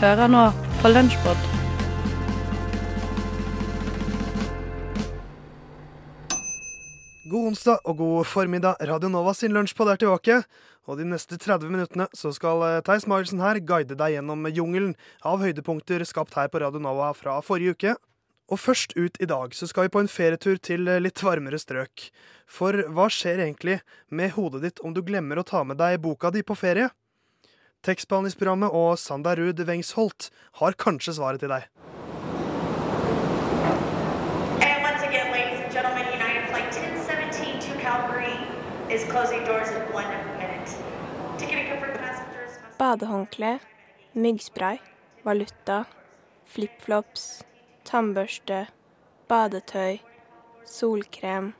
Hører nå på Lunsjpod. God onsdag og god formiddag. Radio Nova sin lunsjpod er tilbake. Og de neste 30 minuttene så skal eh, Theis Magelsen her guide deg gjennom jungelen av høydepunkter skapt her på Radio Nova fra forrige uke. Og først ut i dag så skal vi på en ferietur til eh, litt varmere strøk. For hva skjer egentlig med hodet ditt om du glemmer å ta med deg boka di på ferie? Tekstbehandlingsprogrammet og Sanda Ruud Wengsholt har kanskje svaret til deg. Again, ladies and gentlemen, United Flight 1017 to Calgary is closing doors in one minute. Ticketing confirmed passengers must... Badehåndkle, myggspray, valuta, flipflops, tannbørste, badetøy, solkrem.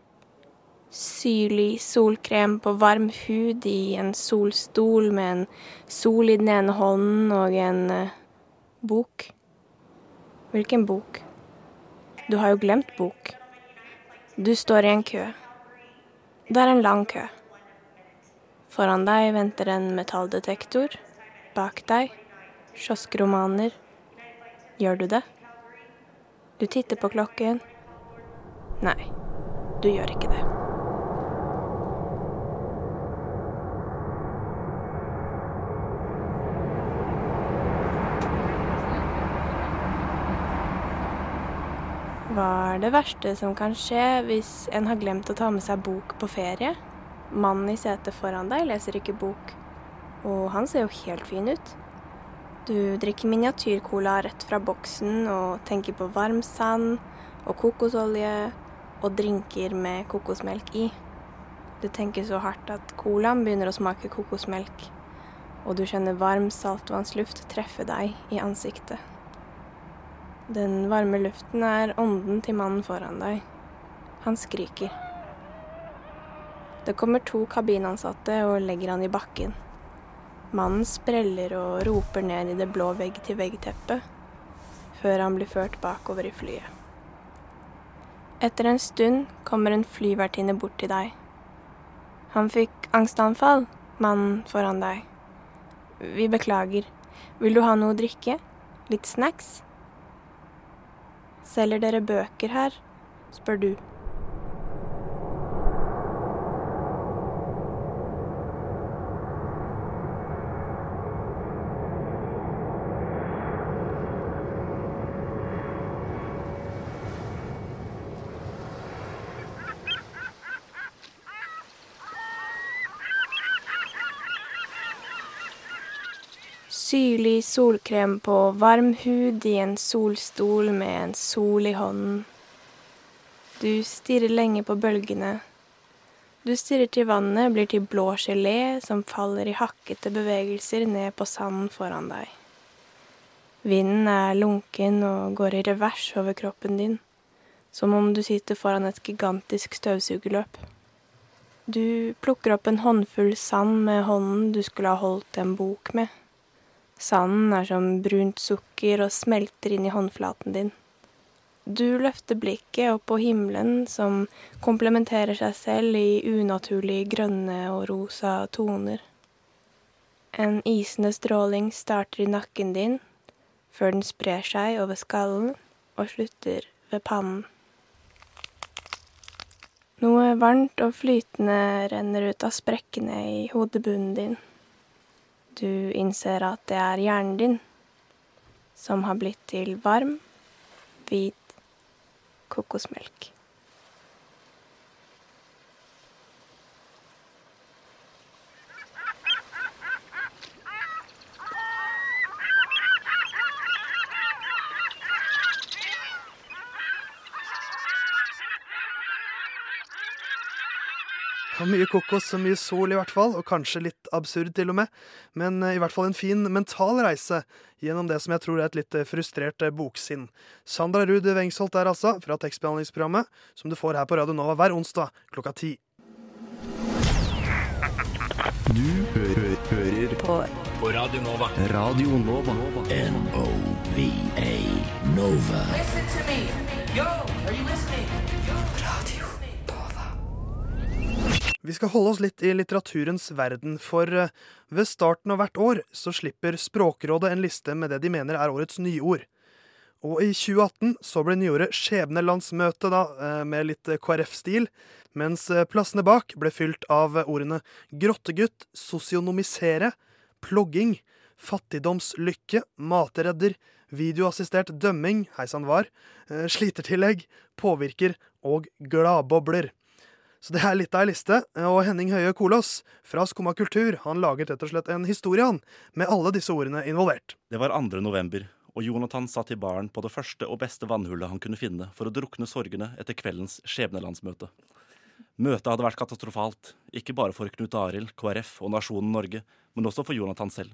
Syrlig solkrem på varm hud i en solstol med en sol i den ene hånden og en uh, bok. Hvilken bok? Du har jo glemt bok. Du står i en kø. Det er en lang kø. Foran deg venter en metalldetektor. Bak deg kioskromaner. Gjør du det? Du titter på klokken. Nei, du gjør ikke det. Hva er det verste som kan skje hvis en har glemt å ta med seg bok på ferie? Mannen i setet foran deg leser ikke bok, og han ser jo helt fin ut. Du drikker miniatyrcola rett fra boksen og tenker på varm sand og kokosolje og drinker med kokosmelk i. Du tenker så hardt at colaen begynner å smake kokosmelk, og du kjenner varm saltvannsluft treffe deg i ansiktet. Den varme luften er ånden til mannen foran deg. Han skriker. Det kommer to kabinansatte og legger han i bakken. Mannen spreller og roper ned i det blå vegg-til-vegg-teppet, før han blir ført bakover i flyet. Etter en stund kommer en flyvertinne bort til deg. Han fikk angstanfall, mannen foran deg. Vi beklager. Vil du ha noe å drikke? Litt snacks? Selger dere bøker her? spør du. Syrlig solkrem på varm hud i en solstol med en sol i hånden. Du stirrer lenge på bølgene. Du stirrer til vannet blir til blå gelé som faller i hakkete bevegelser ned på sanden foran deg. Vinden er lunken og går i revers over kroppen din, som om du sitter foran et gigantisk støvsugerløp. Du plukker opp en håndfull sand med hånden du skulle ha holdt en bok med. Sanden er som brunt sukker og smelter inn i håndflaten din. Du løfter blikket opp på himmelen, som komplementerer seg selv i unaturlig grønne og rosa toner. En isende stråling starter i nakken din, før den sprer seg over skallen og slutter ved pannen. Noe varmt og flytende renner ut av sprekkene i hodebunnen din. Du innser at det er hjernen din som har blitt til varm, hvit kokosmelk. Og mye kokos og mye sol i hvert fall, og kanskje litt absurd til og med. Men eh, i hvert fall en fin mental reise gjennom det som jeg tror er et litt eh, frustrert eh, boksinn. Sandra Ruud Wengsholt der altså, fra tekstbehandlingsprogrammet, som du får her på Radio Nova hver onsdag klokka ti. Du hø hø hører på. Radio Nova. Radio Nova. N-O-V-A Nova. Vi skal holde oss litt i litteraturens verden, for eh, ved starten av hvert år så slipper Språkrådet en liste med det de mener er årets nyord. Og i 2018 så ble nyordet skjebnelandsmøte, da, eh, med litt KrF-stil, mens eh, plassene bak ble fylt av ordene grottegutt, sosionomisere, plogging, fattigdomslykke, matredder, videoassistert dømming, hei sann var, slitertillegg, påvirker og gladbobler. Så det er litt av ei liste. Og Henning Høie Kolås fra Skumma kultur han laget rett og slett en historie han, med alle disse ordene involvert. Det var 2. november, og Jonathan satt i baren på det første og beste vannhullet han kunne finne for å drukne sorgene etter kveldens skjebnelandsmøte. Møtet hadde vært katastrofalt, ikke bare for Knut Arild, KrF og nasjonen Norge, men også for Jonathan selv.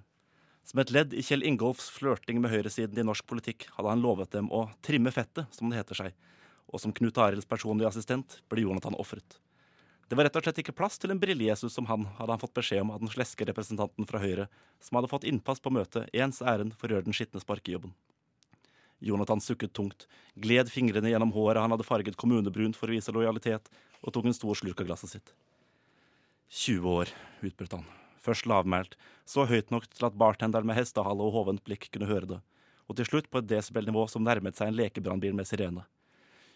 Som et ledd i Kjell Ingolfs flørting med høyresiden i norsk politikk hadde han lovet dem å trimme fettet, som det heter seg, og som Knut Arilds personlige assistent ble Jonathan ofret. Det var rett og slett ikke plass til en brillejesus som han, hadde han fått beskjed om av den sleske representanten fra Høyre, som hadde fått innpass på møtet ens ærend for å gjøre den skitne sparkejobben. Jonathan sukket tungt, gled fingrene gjennom håret han hadde farget kommunebrunt for å vise lojalitet, og tok en stor slurk av glasset sitt. 20 år, utbrøt han, først lavmælt, så høyt nok til at bartenderen med hestehale og hovent blikk kunne høre det, og til slutt på et desibelnivå som nærmet seg en lekebrannbil med sirene.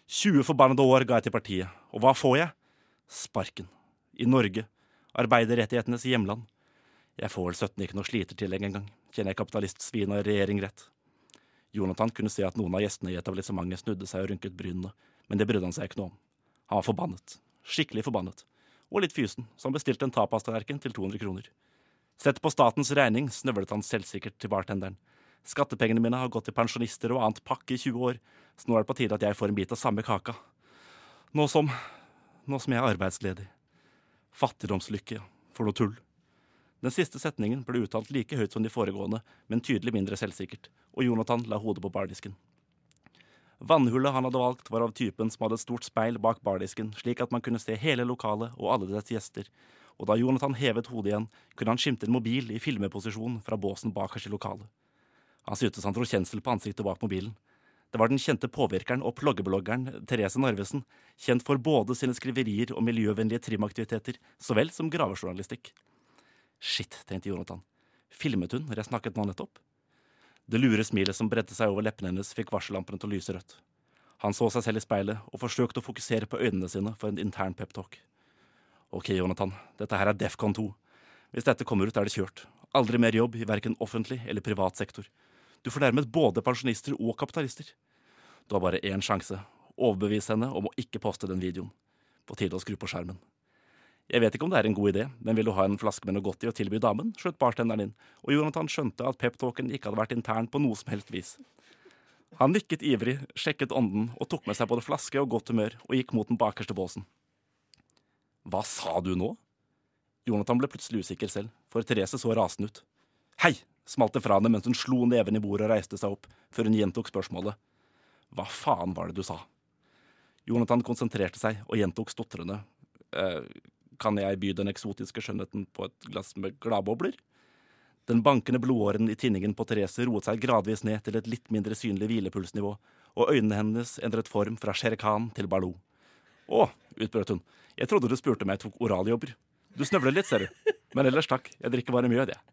20 forbannede år ga jeg til partiet, og hva får jeg? Sparken. I Norge. Arbeiderrettighetenes hjemland. Jeg får vel 17 ikke noe slitertillegg engang. Kjenner jeg kapitalistsvin og regjering rett? Jonathan kunne se at noen av gjestene i etablissementet snudde seg og rynket brynene, men det brydde han seg ikke noe om. Han var forbannet. Skikkelig forbannet. Og litt fysen, så han bestilte en tapastallerken til 200 kroner. Sett på statens regning, snøvlet han selvsikkert til bartenderen. Skattepengene mine har gått til pensjonister og annet pakke i 20 år, så nå er det på tide at jeg får en bit av samme kaka. Nå som nå som jeg er arbeidsledig. Fattigdomslykke. For noe tull. Den siste setningen ble uttalt like høyt som de foregående, men tydelig mindre selvsikkert, og Jonathan la hodet på bardisken. Vannhullet han hadde valgt, var av typen som hadde et stort speil bak bardisken, slik at man kunne se hele lokalet og alle dets gjester, og da Jonathan hevet hodet igjen, kunne han skimte en mobil i filmeposisjon fra båsen bakerst i lokalet. Han syntes han dro kjensel på ansiktet bak mobilen. Det var den kjente påvirkeren og ploggebloggeren Therese Narvesen, kjent for både sine skriverier og miljøvennlige trimaktiviteter, så vel som gravejournalistikk. Shit, tenkte Jonathan. Filmet hun når jeg snakket nå nettopp? Det lure smilet som bredte seg over leppene hennes, fikk varsellampene til å lyse rødt. Han så seg selv i speilet og forsøkte å fokusere på øynene sine for en intern peptalk. Ok, Jonathan, dette her er Defcon 2. Hvis dette kommer ut, er det kjørt. Aldri mer jobb i verken offentlig eller privat sektor. Du fornærmet både pensjonister og kapitalister. Du har bare én sjanse. Overbevis henne om å ikke poste den videoen. På tide å skru på skjermen. Jeg vet ikke om det er en god idé, men vil du ha en flaske med noe godt i å tilby damen, skjøt bartenderen inn, og Jonathan skjønte at peptalken ikke hadde vært intern på noe som helst vis. Han nikket ivrig, sjekket ånden og tok med seg både flaske og godt humør og gikk mot den bakerste båsen. Hva sa du nå? Jonathan ble plutselig usikker selv, for Therese så rasende ut. Hei, smalt det fra henne mens hun slo neven i bordet og reiste seg opp, før hun gjentok spørsmålet. Hva faen var det du sa? Jonathan konsentrerte seg og gjentok stotrende. Eh, kan jeg by den eksotiske skjønnheten på et glass med gladbobler? Den bankende blodåren i tinningen på Therese roet seg gradvis ned til et litt mindre synlig hvilepulsnivå, og øynene hennes endret form fra Shere Khan til Baloo. Å, utbrøt hun, jeg trodde du spurte om jeg tok oraljobber. Du snøvler litt, ser du. Men ellers takk, jeg drikker bare mjød, jeg.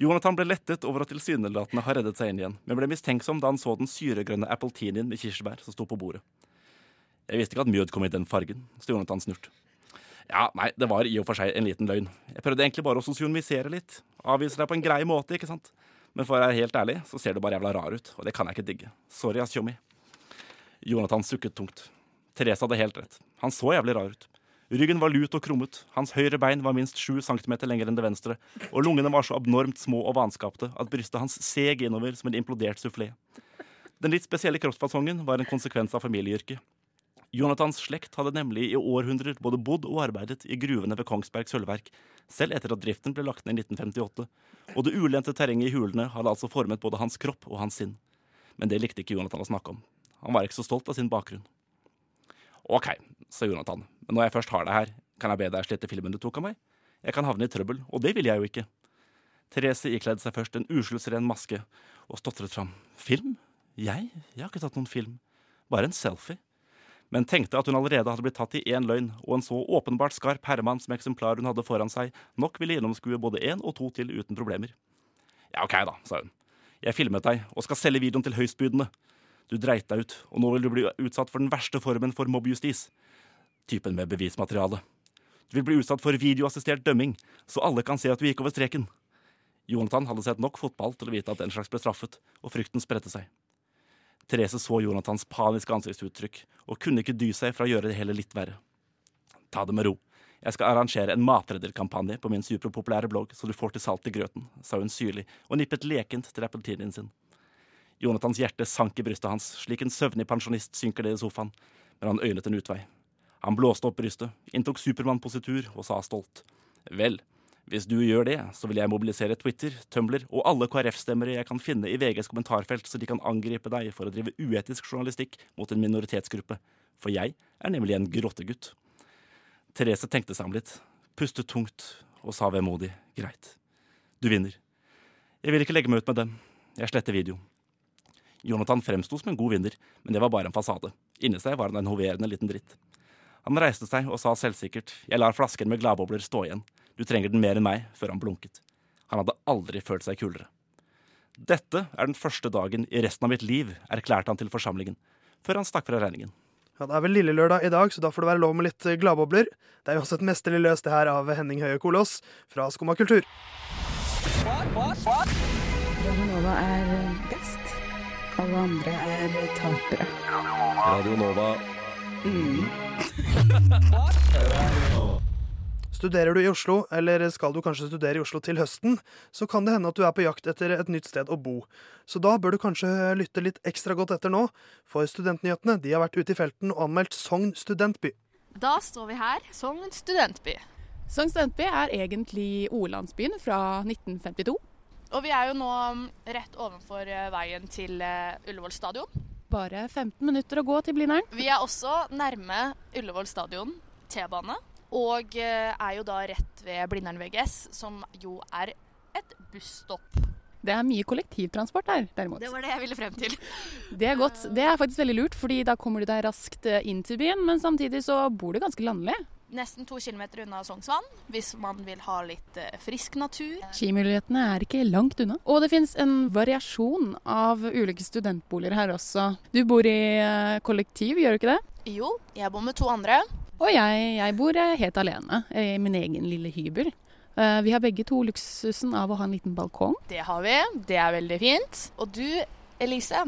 Jonathan ble lettet over at tilsynelatende har reddet seg inn igjen, men ble mistenksom da han så den syregrønne appletinien med kirsebær som sto på bordet. Jeg visste ikke at mjød kom i den fargen, så Jonathan snurt. Ja, nei, det var i og for seg en liten løgn. Jeg prøvde egentlig bare å sosionomisere litt. Avvise deg på en grei måte, ikke sant? Men for å være helt ærlig, så ser du bare jævla rar ut, og det kan jeg ikke digge. Sorry, ass, tjommi. Jonathan sukket tungt. Therese hadde helt rett. Han så jævlig rar ut. Ryggen var lut og krummet, hans høyre bein var minst sju centimeter lenger enn det venstre, og lungene var så abnormt små og vanskapte at brystet hans seg innover som en implodert sufflé. Den litt spesielle kroppsfasongen var en konsekvens av familieyrket. Jonathans slekt hadde nemlig i århundrer både bodd og arbeidet i gruvene ved Kongsberg sølvverk, selv etter at driften ble lagt ned i 1958, og det ulendte terrenget i hulene hadde altså formet både hans kropp og hans sinn. Men det likte ikke Jonathan å snakke om. Han var ikke så stolt av sin bakgrunn. OK, sa Jonathan, men når jeg først har deg her, kan jeg be deg slette filmen du tok av meg? Jeg kan havne i trøbbel, og det vil jeg jo ikke. Therese ikledde seg først en uskyldsren maske og stotret fram. Film? Jeg? Jeg har ikke tatt noen film. Bare en selfie. men tenkte at hun allerede hadde blitt tatt i én løgn, og en så åpenbart skarp herremann som eksemplar hun hadde foran seg, nok ville gjennomskue både én og to til uten problemer. Ja, ok da, sa hun. Jeg filmet deg og skal selge videoen til høystbydende. Du dreit deg ut, og nå vil du bli utsatt for den verste formen for mobbjustis. Typen med bevismateriale. Du vil bli utsatt for videoassistert dømming, så alle kan se at du gikk over streken. Jonathan hadde sett nok fotball til å vite at den slags ble straffet, og frykten spredte seg. Therese så Jonathans paniske ansiktsuttrykk og kunne ikke dy seg fra å gjøre det hele litt verre. Ta det med ro. Jeg skal arrangere en matredderkampanje på min superpopulære blogg, så du får til salt i grøten, sa hun syrlig og nippet lekent til appeltinien sin. Jonathans hjerte sank i brystet hans, slik en søvnig pensjonist synker det i sofaen, men han øynet en utvei. Han blåste opp brystet, inntok Supermann-positur og sa stolt. Vel, hvis du gjør det, så vil jeg mobilisere Twitter, Tumblr og alle KrF-stemmere jeg kan finne i VGs kommentarfelt, så de kan angripe deg for å drive uetisk journalistikk mot en minoritetsgruppe. For jeg er nemlig en grottegutt. Therese tenkte seg om litt, pustet tungt og sa vemodig greit. Du vinner. Jeg vil ikke legge meg ut med dem. Jeg sletter videoen. Jonathan fremsto som en god vinner, men det var bare en fasade. Inni seg var han en hoverende liten dritt. Han reiste seg og sa selvsikkert, jeg lar flasken med gladbobler stå igjen. Du trenger den mer enn meg, før han blunket. Han hadde aldri følt seg kulere. Dette er den første dagen i resten av mitt liv, erklærte han til forsamlingen, før han stakk fra regningen. Ja, Det er vel lille lørdag i dag, så da får det være lov med litt eh, gladbobler. Det er jo også et mesterlig løs, det her av Henning Høie Kolås fra Skumma kultur. Radio Nova er best. Alle andre er tapere. Radio Nova. Studerer du i Oslo, eller skal du kanskje studere i Oslo til høsten, så kan det hende at du er på jakt etter et nytt sted å bo. Så da bør du kanskje lytte litt ekstra godt etter nå, for Studentnyhetene de har vært ute i felten og anmeldt Sogn studentby. Da står vi her, Sogn studentby. Sogn studentby er egentlig Olandsbyen fra 1952. Og vi er jo nå rett ovenfor eh, veien til eh, Ullevål stadion. Bare 15 minutter å gå til Blindern. Vi er også nærme Ullevål stadion, T-bane. Og eh, er jo da rett ved Blindern VGS, som jo er et busstopp. Det er mye kollektivtransport der, derimot. Det var det jeg ville frem til. Det er godt. Det er faktisk veldig lurt, fordi da kommer du deg raskt eh, inn til byen, men samtidig så bor du ganske landlig. Nesten to kilometer unna Sognsvann, hvis man vil ha litt eh, frisk natur. Skimulighetene er ikke langt unna. Og det finnes en variasjon av ulike studentboliger her også. Du bor i eh, kollektiv, gjør du ikke det? Jo, jeg bor med to andre. Og jeg, jeg bor eh, helt alene i min egen lille hybel. Vi har begge to luksusen av å ha en liten balkong. Det har vi. Det er veldig fint. Og du, Elise,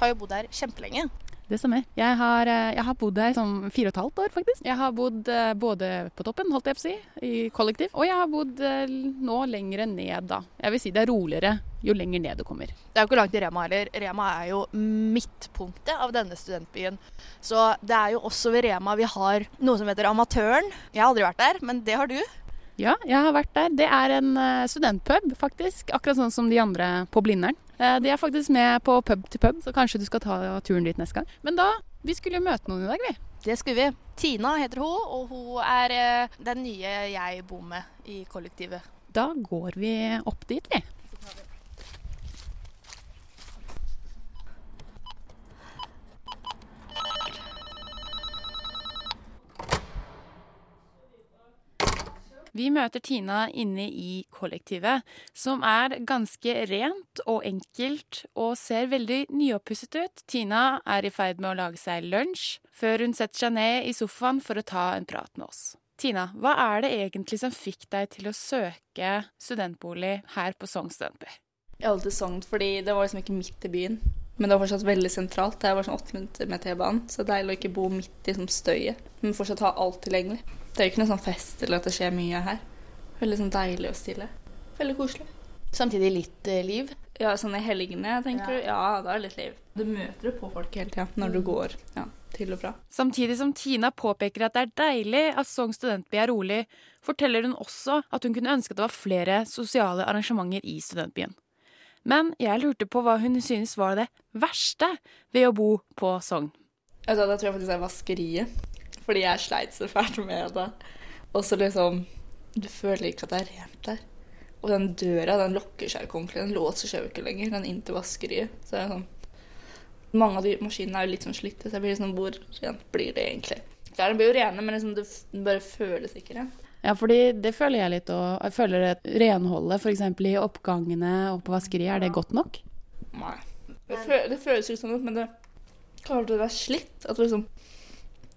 har jo bodd her kjempelenge. Det stemmer. Jeg har, eh, jeg har bodd her som fire og et halvt år, faktisk. Jeg har bodd eh, både på toppen, holdt jeg på å si, i kollektiv, og jeg har bodd eh, nå lengre ned, da. Jeg vil si det er roligere jo lenger ned du kommer. Det er jo ikke langt til Rema heller. Rema er jo midtpunktet av denne studentbyen. Så det er jo også ved Rema vi har noe som heter Amatøren. Jeg har aldri vært der, men det har du. Ja, jeg har vært der. Det er en studentpub, faktisk. Akkurat sånn som de andre på Blindern. Eh, De er faktisk med på pub til pub, så kanskje du skal ta turen dit neste gang. Men da, vi skulle jo møte noen i dag, vi. Det skulle vi. Tina heter hun, og hun er eh, den nye jeg bor med i kollektivet. Da går vi opp dit, vi. Vi møter Tina inne i kollektivet, som er ganske rent og enkelt og ser veldig nyoppusset ut. Tina er i ferd med å lage seg lunsj, før hun setter seg ned i sofaen for å ta en prat med oss. Tina, hva er det egentlig som fikk deg til å søke studentbolig her på Sogn studentby? Jeg valgte Sogn fordi det var liksom ikke midt i byen. Men det var fortsatt veldig sentralt. Det var sånn åtte minutter med T-banen. Så det er deilig å ikke bo midt i sånn støyet, men fortsatt ha alt tilgjengelig. Det er jo ikke noe sånn fest eller at det skjer mye her. Veldig sånn deilig og stille. Veldig koselig. Samtidig litt eh, liv. Ja, sånn i helgene, tenker du? Ja, da er det litt liv. Du møter jo på folk hele tida når du går ja, til og fra. Samtidig som Tina påpeker at det er deilig at Sogn studentby er rolig, forteller hun også at hun kunne ønske at det var flere sosiale arrangementer i studentbyen. Men jeg lurte på hva hun synes var det verste ved å bo på Sogn. Altså, da tror jeg faktisk det er vaskeriet. Fordi jeg sleit så fælt med det. Og så liksom Du føler ikke at det er rent der. Og den døra den lukker seg ikke ordentlig. Den låser seg jo ikke lenger, den inn til vaskeriet. Så det er sånn Mange av de maskinene er jo litt sånn slitte, så jeg blir liksom Hvor rent blir det egentlig? Klærne blir jo rene, men liksom det bare føles ikke rent. Ja, fordi det føler jeg litt òg. Jeg føler at renholdet f.eks. i oppgangene og på vaskeriet, er det godt nok? Nei. Det, fø det føles ut sånn, men det det er slitt. At liksom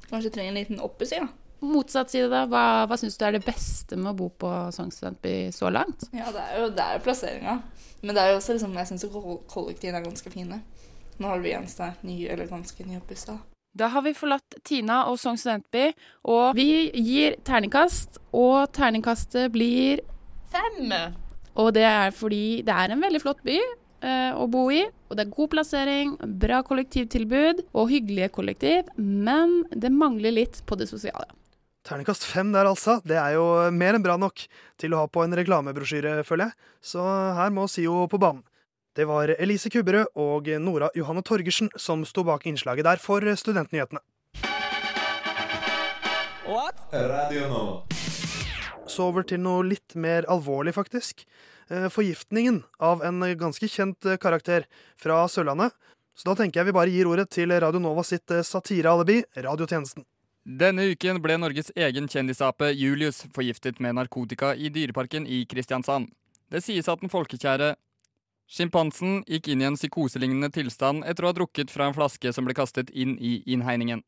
kanskje trenger en liten oppussing. da. Motsatt side, da. Hva, hva syns du er det beste med å bo på Sognsstudentby så langt? Ja, det er jo det er plasseringa. Men det er jo også liksom, jeg syns kollektivene er ganske fine. Nå har vi eneste nye, eller ganske nyoppussa. Da har vi forlatt Tina og Sogn studentby, og vi gir terningkast, og terningkastet blir Fem! Og det er fordi det er en veldig flott by å bo i, og det er god plassering, bra kollektivtilbud og hyggelige kollektiv, men det mangler litt på det sosiale. Terningkast fem der, altså. Det er jo mer enn bra nok til å ha på en reklamebrosjyre, føler jeg. Så her må SIO på banen. Det var Elise Kubberød og Nora Johanne Torgersen som sto bak innslaget der for Studentnyhetene. Radio Nova. Så over til noe litt mer alvorlig, faktisk. Eh, Forgiftningen av en ganske kjent eh, karakter fra Sørlandet. Så da tenker jeg vi bare gir ordet til Radio Nova sitt eh, satirealibi, Radiotjenesten. Denne uken ble Norges egen kjendisape Julius forgiftet med narkotika i Dyreparken i Kristiansand. Det sies at den folkekjære sjimpansen gikk inn i en psykoselignende tilstand etter å ha drukket fra en flaske som ble kastet inn i innhegningen.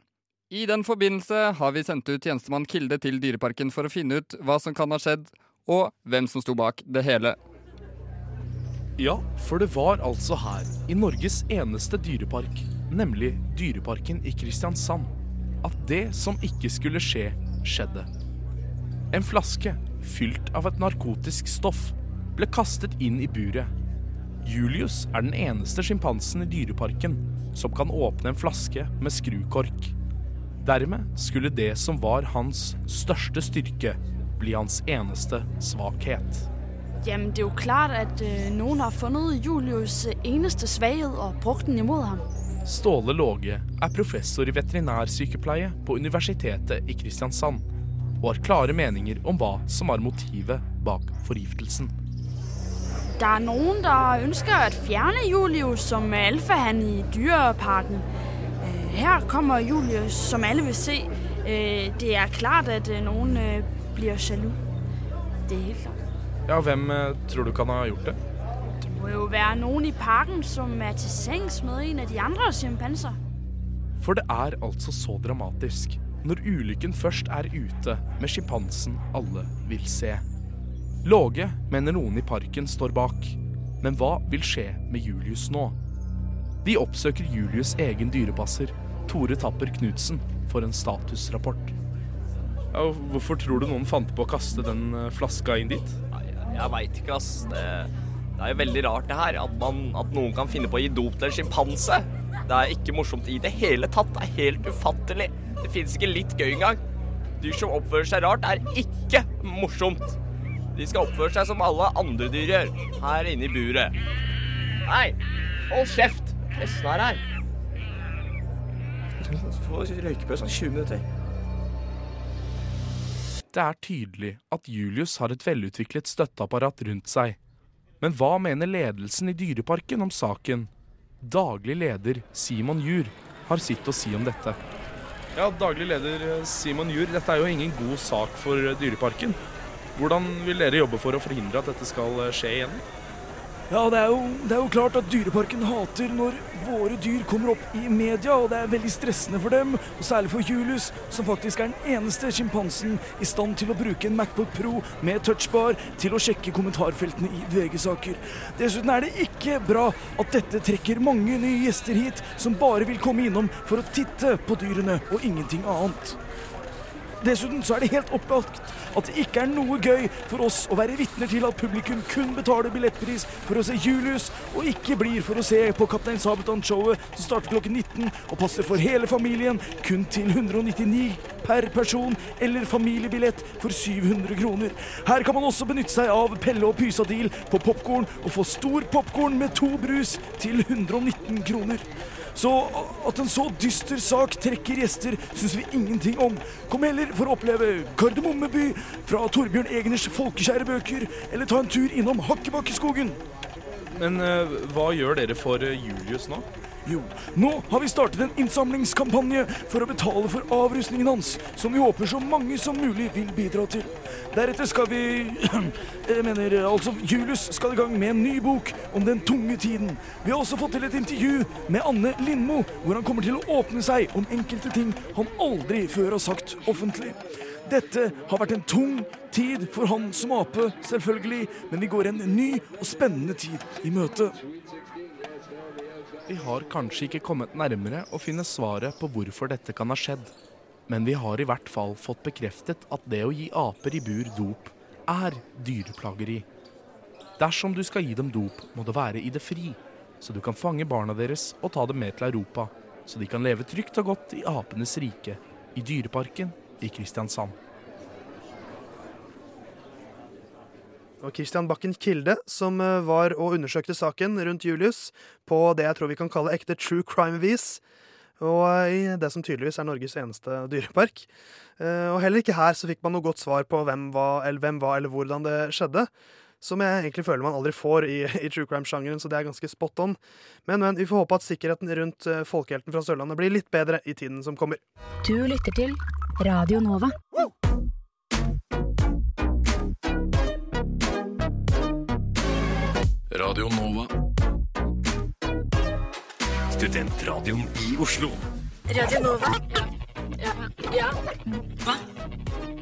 I den forbindelse har vi sendt ut tjenestemann Kilde til Dyreparken for å finne ut hva som kan ha skjedd, og hvem som sto bak det hele. Ja, for det var altså her, i Norges eneste dyrepark, nemlig Dyreparken i Kristiansand, at det som ikke skulle skje, skjedde. En flaske fylt av et narkotisk stoff ble kastet inn i buret. Julius er den eneste sjimpansen i dyreparken som kan åpne en flaske med skrukork. Dermed skulle det som var hans største styrke, bli hans eneste svakhet. Jamen, det er jo klart, at øh, noen har fundet Julius øh, eneste svaghed og brukt den imod ham. Ståle Låge er professor i veterinærsykepleie på Universitetet i Kristiansand, og har klare meninger om hva som er motivet bak forgiftelsen. Det er noen der ønsker å fjerne Julius som alfahann i dyreparken. Øh, Her kommer Julius, som alle vil se. Øh, Det er klart, at noen blir sjalu. Det er helt klart. Ja, hvem eh, tror du kan ha gjort det? Det må jo være noen i parken, som er til sengs med en av de andre chimpanser. For det er altså så dramatisk når ulykken først er ute med sjimpansen alle vil se. Låge mener noen i parken står bak, men hva vil skje med Julius nå? De oppsøker Julius' egen dyrepasser, Tore Tapper Knutsen, for en statusrapport. Ja, hvorfor tror du noen fant på å kaste den eh, flaska inn dit? Jeg veit ikke, ass. Det, det er jo veldig rart det her. At, man, at noen kan finne på å gi dop til en sjimpanse. Det er ikke morsomt i det hele tatt. Det er helt ufattelig. Det fins ikke litt gøy engang. Dyr som oppfører seg rart, er ikke morsomt. De skal oppføre seg som alle andre dyr gjør, her inne i buret. Nei, hold kjeft! Pressen er her. Få røykepause om 20 minutter. Det er tydelig at Julius har et velutviklet støtteapparat rundt seg. Men hva mener ledelsen i Dyreparken om saken? Daglig leder Simon Jur har sitt å si om dette. Ja, daglig leder eh, Simon Jur, dette er jo ingen god sak for Dyreparken. Hvordan vil dere jobbe for å forhindre at dette skal eh, skje igjen? Ja, det er, jo, det er jo klart at Dyreparken hater når våre dyr kommer opp i media, og det er veldig stressende for dem, og særlig for Julius, som faktisk er den eneste sjimpansen i stand til å bruke en Macbook Pro med touchbar til å sjekke kommentarfeltene i VG-saker. Dessuten er det ikke bra at dette trekker mange nye gjester hit, som bare vil komme innom for å titte på dyrene og ingenting annet. Dessuten så er det helt opplagt at det ikke er noe gøy for oss å være vitner til at publikum kun betaler billettpris for å se Julius, og ikke blir for å se på Kaptein Sabeltann-showet som starter klokken 19 og passer for hele familien kun til 199 per person, eller familiebillett for 700 kroner. Her kan man også benytte seg av Pelle og Pysa-deal på popkorn og få stor popkorn med to brus til 119 kroner. Så at en så dyster sak trekker gjester, syns vi ingenting om. Kom heller for å oppleve Kardemommeby fra Torbjørn Egners folkeskjære bøker, eller ta en tur innom Hakkebakkeskogen. Men eh, hva gjør dere for eh, Julius nå? Jo, nå har vi startet en innsamlingskampanje for å betale for avrustningen hans, som vi håper så mange som mulig vil bidra til. Deretter skal vi Jeg mener, altså, Julius skal i gang med en ny bok om den tunge tiden. Vi har også fått til et intervju med Anne Lindmo, hvor han kommer til å åpne seg om enkelte ting han aldri før har sagt offentlig. Dette har vært en tung tid for han som ape, selvfølgelig, men vi går en ny og spennende tid i møte. Vi har kanskje ikke kommet nærmere å finne svaret på hvorfor dette kan ha skjedd. Men vi har i hvert fall fått bekreftet at det å gi aper i bur dop er dyreplageri. Dersom du skal gi dem dop, må det være i det fri, så du kan fange barna deres og ta dem med til Europa, så de kan leve trygt og godt i apenes rike, i Dyreparken i Kristiansand. Og Christian Bakken Kilde, som eh, var og undersøkte saken rundt Julius på det jeg tror vi kan kalle ekte true crime-vis. Og eh, i det som tydeligvis er Norges eneste dyrepark. Eh, Og heller ikke her så fikk man noe godt svar på hvem var, eller, hvem var, eller hvordan det skjedde. Som jeg egentlig føler man aldri får i, i true crime-sjangeren, så det er ganske spot on. Men, men vi får håpe at sikkerheten rundt eh, folkehelten fra Sørlandet blir litt bedre i tiden som kommer. Du lytter til Radio Nova. Radio Nova. Studentradioen i Oslo. Radio Nova. Ja. ja. Hva?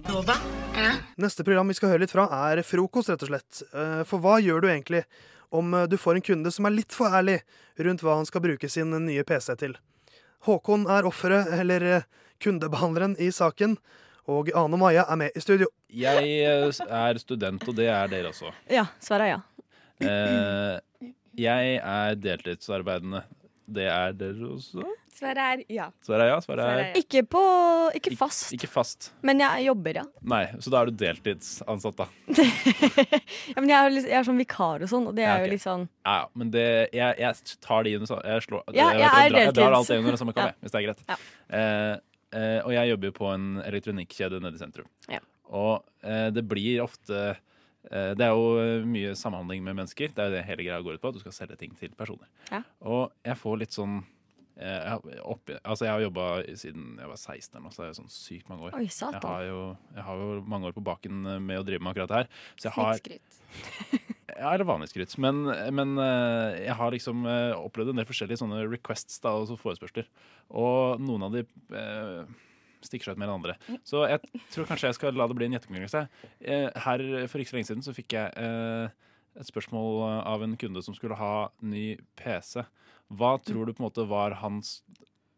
Nova? Ja. Neste program vi skal høre litt fra, er frokost, rett og slett. Eh, For hva gjør du egentlig om eh, du får en kunde som er litt for ærlig rundt hva han skal bruke sin nye PC til? Håkon er offeret, eller eh, kundebehandleren, i saken. Og Ane og Maja er med i studio. Jeg er student, og det er dere også. Ja, svaret er ja. Eh, jeg er deltidsarbeidende. Det er dere også? Svaret er ja. Svaret er ja? Svaret er Ikke på Ikke fast, Ikke fast. men jeg jobber, ja. Nei, så da er du deltidsansatt, da. ja men jeg er, litt- jeg er sånn vikar og sånn, og det er Ja, okay. jo litt sånn Ja, ja, men det, jeg, jeg tar de under Jeg slår Ja, jeg, jeg er drar, jeg drar alt det under samme kam, hvis det er greit. Ja. Eh, eh, og jeg jobber jo på en elektronikkjede nede i sentrum. Ja. Og eh, det blir ofte eh, Det er jo eh, mye samhandling med mennesker. Det er jo det hele greia går ut på. At du skal selge ting til personer. Ja. Og jeg får litt sånn eh, jeg har, opp, altså jeg har jobba siden jeg var 16 eller noe, så det er sånn sykt mange år. Oi. Jeg har, jo, jeg har jo mange år på baken eh, med å drive med akkurat det her. Så har, ja, eller vanlig skryt. Men, men eh, jeg har liksom eh, opplevd en del forskjellige sånne requests da, og så forespørsler. Og noen av de eh, stikker seg ut mer enn andre. Så jeg tror kanskje jeg skal la det bli en gjettekonkurranse. Eh, her for ikke så lenge siden så fikk jeg eh, et spørsmål av en kunde som skulle ha ny PC. Hva tror du på en måte var hans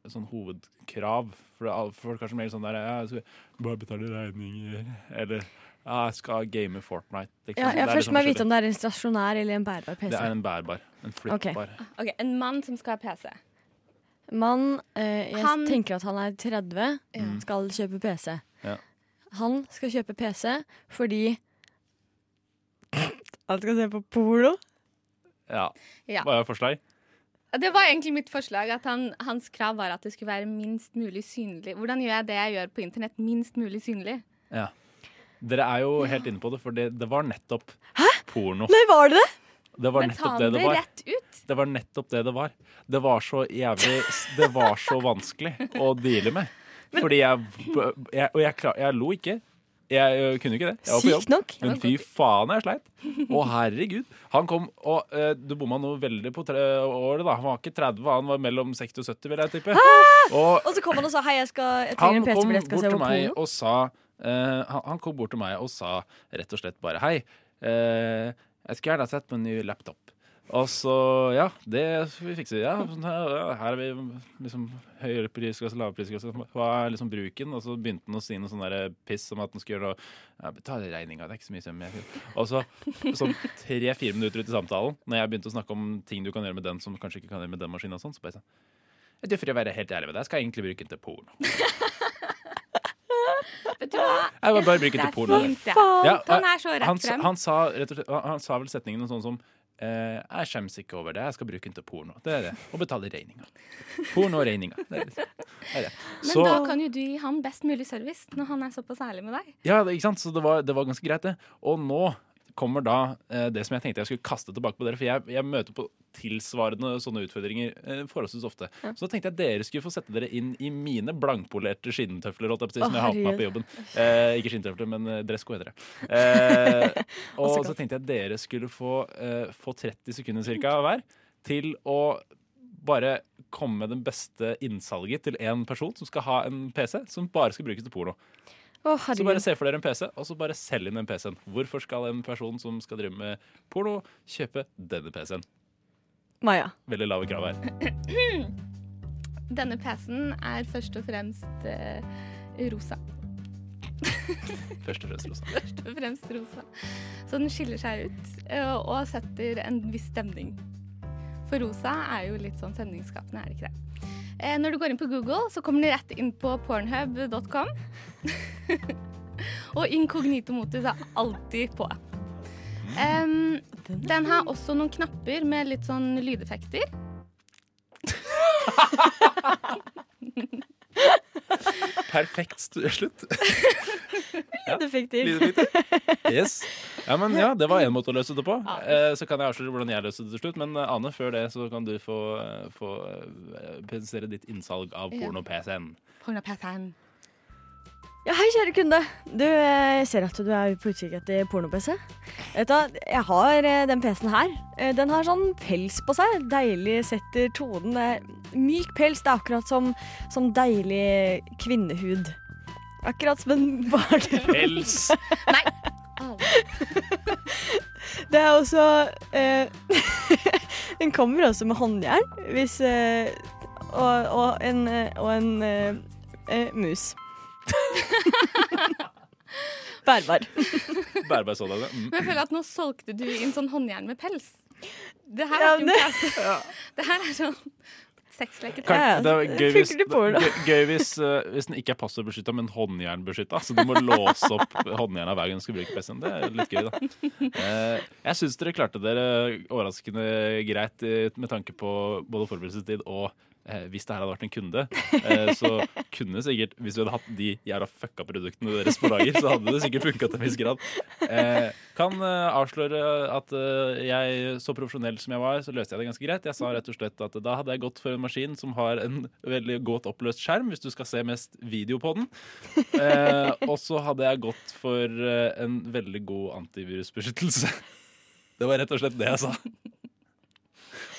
sånn hovedkrav? For det er- folk kanskje som regel sånn der ja, Jeg skal bare betale regninger. Eller ja, jeg skal game Fortnite. Liksom. ja, Det er Først liksom må jeg vite om det er en stasjonær eller en bærbar PC. Det er en bærbar. En flyttbar. Ok, En mann som skal ha PC. Mann, eh, jeg Han- tenker at han er 30, ja. skal kjøpe PC. Ja. Han skal kjøpe PC fordi Han skal se på porno? Ja. Ja. Hva er forslag? Det var egentlig mitt forslag. at han, Hans krav var at det skulle være minst mulig synlig. Hvordan gjør jeg det jeg gjør på internett, minst mulig synlig? Ja. Dere er jo helt inne på det, for det, det var nettopp porno. Nei, var det det? Det var Men nettopp det det var. rett ut. Det var nettopp det det var. Det var så jævlig Det var så vanskelig å deale med. Fordi jeg, jeg Og jeg, klar, jeg lo ikke. Jeg jeg kunne ikke det. Jeg var på jobb. Sykt nok. Men fy faen, jeg sleit. Å, herregud. Han kom og eh, Du bomma noe veldig på tre året, da. Han var ikke 30, han var mellom 60 og 70, vil jeg tippe. Og Og så kom han og sa hei, jeg, skal, jeg trenger han en PC kom jeg skal bort se på porno. og sa eh, han, han kom bort til meg og sa rett og slett bare Hei, eh, jeg skulle gjerne sett på en ny laptop. Og så, ja, det vi fikse. Ja, sånn her, her er vi liksom høyere prisklasse, lavere prisklasse. Hva er liksom bruken? Og så begynte han å si noe sånn der piss om at han skulle gjøre noe ja, Betale regninga, det er ikke så mye jeg Og så sånn tre-fire minutter ut i samtalen, når jeg begynte å snakke om ting du kan gjøre med den som kanskje ikke kan gjøre med den maskinen og sånn, så bare sånn du, For å være helt ærlig med deg, skal jeg egentlig bruke den til porno. Vet du hva? Jeg vil bare bruke Det til porno. Ja, Han er så rett frem. Han sa, han, vel setningen sånn som Uh, Jeg skjemmes ikke over det, jeg skal bruke den til porno. Det er det. Og betale regninga. Porno og regninga. Det det. det. Men Så, da kan jo du gi han best mulig service, når han er såpass ærlig med deg. ja, ikke sant? Så det var, det var ganske greit, det. Og nå kommer da eh, det som jeg tenkte jeg skulle kaste tilbake på dere. For jeg, jeg møter på tilsvarende sånne utfordringer eh, forholdsvis ofte. Ja. Så da tenkte jeg dere skulle få sette dere inn i mine blankpolerte skinntøfler, holdt jeg på som jeg har på meg på jobben. Eh, ikke skinntøfler, men eh, dressko heter det. Eh, og så tenkte jeg dere skulle få, eh, få 30 sekunder cirka hver til å bare komme med den beste innsalget til én person som skal ha en PC som bare skal brukes til porno. Å, Så bare se for dere en PC, og så bare selg inn den PC-en. Hvorfor skal en person som skal drive med porno, kjøpe denne PC-en? Maja. Veldig lave krav her. Denne PC-en er først og fremst eh, rosa. Først og fremst rosa. Først og fremst rosa. Så den skiller seg ut eh, og setter en viss stemning. For rosa er jo litt sånn stemningsskapende, er det ikke det? Eh, Når du går inn på Google, så kommer du rett inn på pornhub.com. og inkognito-modus er alltid på. Um, den har også noen knapper med litt sånn lydeffekter. Perfekt slutt. Lydeffekter. Lydeffekter. Yes. Ja, men ja, det var én måte å løse det på. Eh, så kan jeg avsløre hvordan jeg løste det til slutt. Men eh, Ane, før det så kan du få, eh, få eh, presentere ditt innsalg av porno-PC-en. Porno-PC-en. Ja, hei, kjære kunde. Du, jeg ser at du er på utkikk etter porno-PC. Vet du, jeg har den PC-en her. Den har sånn pels på seg. Deilig setter tonen. Er Myk pels. Det er akkurat som, som deilig kvinnehud. Akkurat som en barnehud Pels! Det er også eh, Den kommer også med håndjern hvis eh, og, og en, og en eh, eh, mus. Bærbar. Bærbar sådan. Mm. Men jeg føler at nå solgte du inn sånn håndjern med pels. Det her Ja, er ikke en det- PC. Det her er sånn sexleketøy. Kan, det er gøy hvis, det gøy, hvis, eh, hvis den ikke er passordbeskytta, men håndjernbeskytta. Så du må låse opp håndjerna hver gang du skal bruke PC-en. Det er litt gøy, da. Uh, jeg syns dere klarte dere overraskende greit med tanke på både forberedelsestid og eh, hvis det her hadde vært en kunde, eh, så kunne sikkert Hvis vi hadde hatt de jævla fucka produktene deres på lager, så hadde det sikkert funka til en viss grad. Eh, kan eh, avsløre at eh, jeg, så profesjonell som jeg var, så løste jeg det ganske greit. Jeg sa rett og slett at da hadde jeg gått for en maskin som har en veldig godt oppløst skjerm, hvis du skal se mest video på den. Eh, og så hadde jeg gått for en veldig god antivirusbeskyttelse. Det var rett og slett det jeg sa.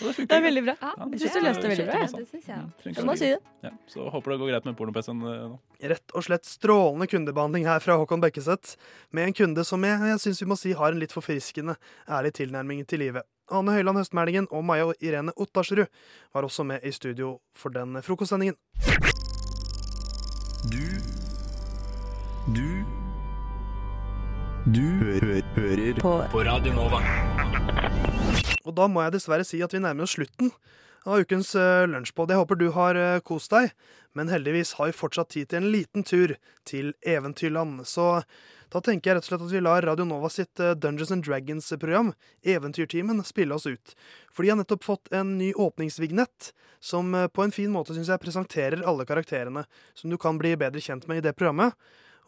Det. Det er veldig bra. Ja, Jeg syns du løste det veldig bra. Det syns jeg. Jeg må si det. Ja, så håper det går greit med porno-PC-en eh, nå. Rett og slett strålende kundebehandling her fra Håkon Bekkeseth, med en kunde som jeg, jeg syns vi må si har en litt forfriskende ærlig tilnærming til livet. Ane Høiland Høstmælingen og Maja Irene Ottarsrud var også med i studio for den frokostsendingen. Du Du Du hø hører på, på Radio Nova. Og da må jeg dessverre si at vi nærmer oss slutten av ukens uh, lunsjpod. Jeg håper du har eh, kost deg, men heldigvis har vi fortsatt tid til en liten tur til Eventyrland. Så da tenker jeg rett og slett at vi lar Radio Nova sitt eh, Dungeons and Dragons-program, Eventyrtimen, spille oss ut. For de har nettopp fått en ny åpningsvignett, som eh, på en fin måte syns jeg presenterer alle karakterene som du kan bli bedre kjent med i det programmet.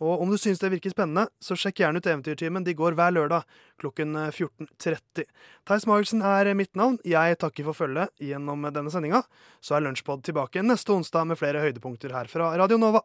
Og om du syns det virker spennende, så sjekk gjerne ut Eventyrtimen. De går hver lørdag klokken eh, 14.30. Theis Magelsen er mitt navn. Jeg takker for følget gjennom denne sendinga. Så er Lunsjpod tilbake neste onsdag med flere høydepunkter her fra Radio Nova.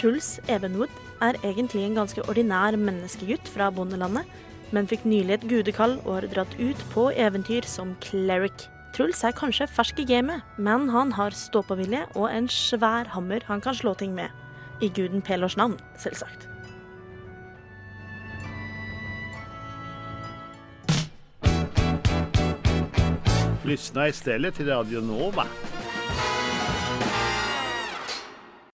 Truls Evenwood er egentlig en ganske ordinær menneskegutt fra bondelandet, men fikk nylig et gudekall og har dratt ut på eventyr som cleric. Truls er kanskje fersk i gamet, men han har ståpåvilje og en svær hammer han kan slå ting med. I guden Pelors navn, selvsagt. Lyssna istället till Radio Nova.